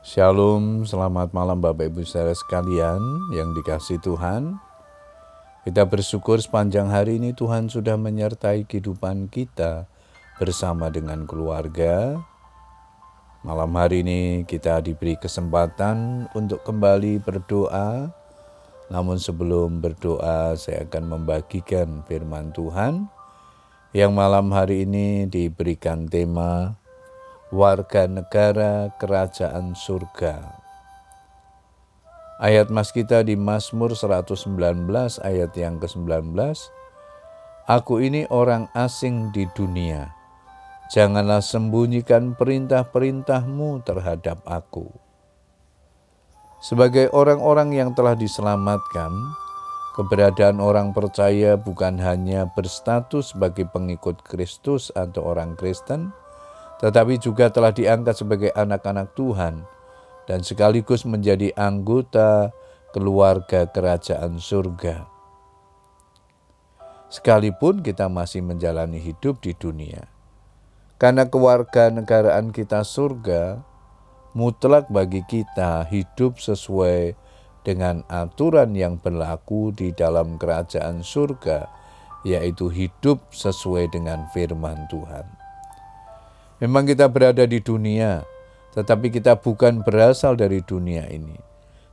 Shalom, selamat malam Bapak Ibu saudara sekalian yang dikasih Tuhan. Kita bersyukur sepanjang hari ini Tuhan sudah menyertai kehidupan kita bersama dengan keluarga. Malam hari ini kita diberi kesempatan untuk kembali berdoa. Namun sebelum berdoa saya akan membagikan firman Tuhan yang malam hari ini diberikan tema warga negara kerajaan surga. Ayat mas kita di Mazmur 119 ayat yang ke-19. Aku ini orang asing di dunia. Janganlah sembunyikan perintah-perintahmu terhadap aku. Sebagai orang-orang yang telah diselamatkan, keberadaan orang percaya bukan hanya berstatus sebagai pengikut Kristus atau orang Kristen, tetapi juga telah diangkat sebagai anak-anak Tuhan dan sekaligus menjadi anggota keluarga kerajaan surga. Sekalipun kita masih menjalani hidup di dunia, karena keluarga negaraan kita surga, mutlak bagi kita hidup sesuai dengan aturan yang berlaku di dalam kerajaan surga, yaitu hidup sesuai dengan firman Tuhan. Memang kita berada di dunia, tetapi kita bukan berasal dari dunia ini.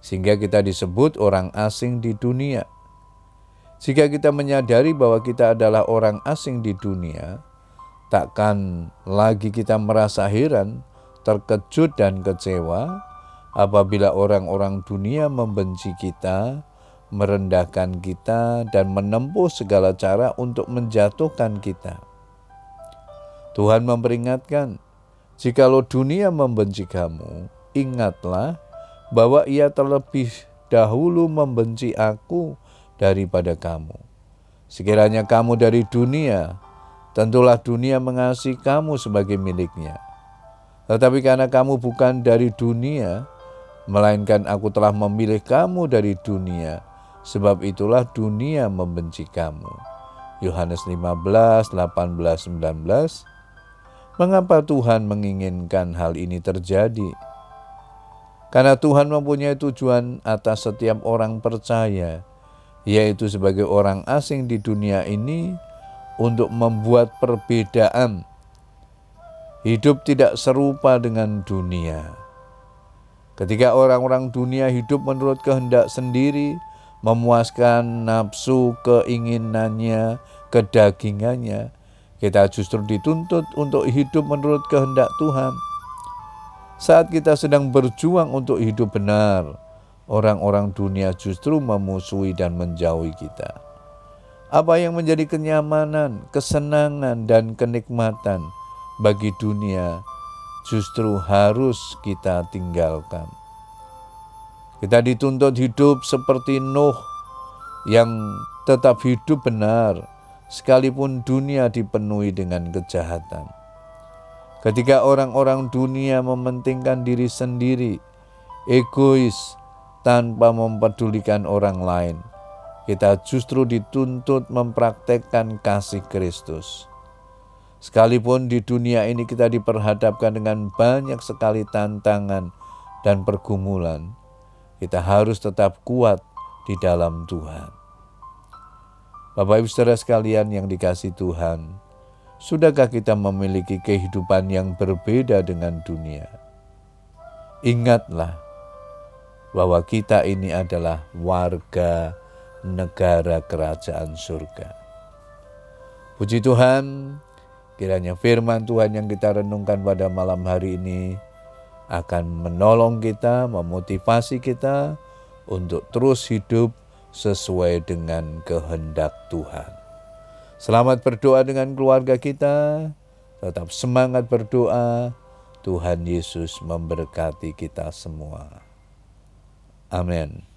Sehingga kita disebut orang asing di dunia. Jika kita menyadari bahwa kita adalah orang asing di dunia, takkan lagi kita merasa heran, terkejut dan kecewa apabila orang-orang dunia membenci kita, merendahkan kita, dan menempuh segala cara untuk menjatuhkan kita. Tuhan memperingatkan, jikalau dunia membenci kamu, ingatlah bahwa ia terlebih dahulu membenci aku daripada kamu. Sekiranya kamu dari dunia, tentulah dunia mengasihi kamu sebagai miliknya. Tetapi karena kamu bukan dari dunia, melainkan aku telah memilih kamu dari dunia, sebab itulah dunia membenci kamu. Yohanes 15, 18, 19 Mengapa Tuhan menginginkan hal ini terjadi? Karena Tuhan mempunyai tujuan atas setiap orang percaya, yaitu sebagai orang asing di dunia ini, untuk membuat perbedaan. Hidup tidak serupa dengan dunia. Ketika orang-orang dunia hidup menurut kehendak sendiri, memuaskan nafsu keinginannya, kedagingannya, kita justru dituntut untuk hidup menurut kehendak Tuhan. Saat kita sedang berjuang untuk hidup benar, orang-orang dunia justru memusuhi dan menjauhi kita. Apa yang menjadi kenyamanan, kesenangan, dan kenikmatan bagi dunia justru harus kita tinggalkan. Kita dituntut hidup seperti Nuh yang tetap hidup benar, sekalipun dunia dipenuhi dengan kejahatan. Ketika orang-orang dunia mementingkan diri sendiri, egois, tanpa mempedulikan orang lain, kita justru dituntut mempraktekkan kasih Kristus. Sekalipun di dunia ini kita diperhadapkan dengan banyak sekali tantangan dan pergumulan, kita harus tetap kuat di dalam Tuhan. Bapak Ibu saudara sekalian yang dikasih Tuhan, sudahkah kita memiliki kehidupan yang berbeda dengan dunia? Ingatlah bahwa kita ini adalah warga negara kerajaan surga. Puji Tuhan, kiranya firman Tuhan yang kita renungkan pada malam hari ini akan menolong kita, memotivasi kita untuk terus hidup sesuai dengan kehendak Tuhan. Selamat berdoa dengan keluarga kita, tetap semangat berdoa. Tuhan Yesus memberkati kita semua. Amin.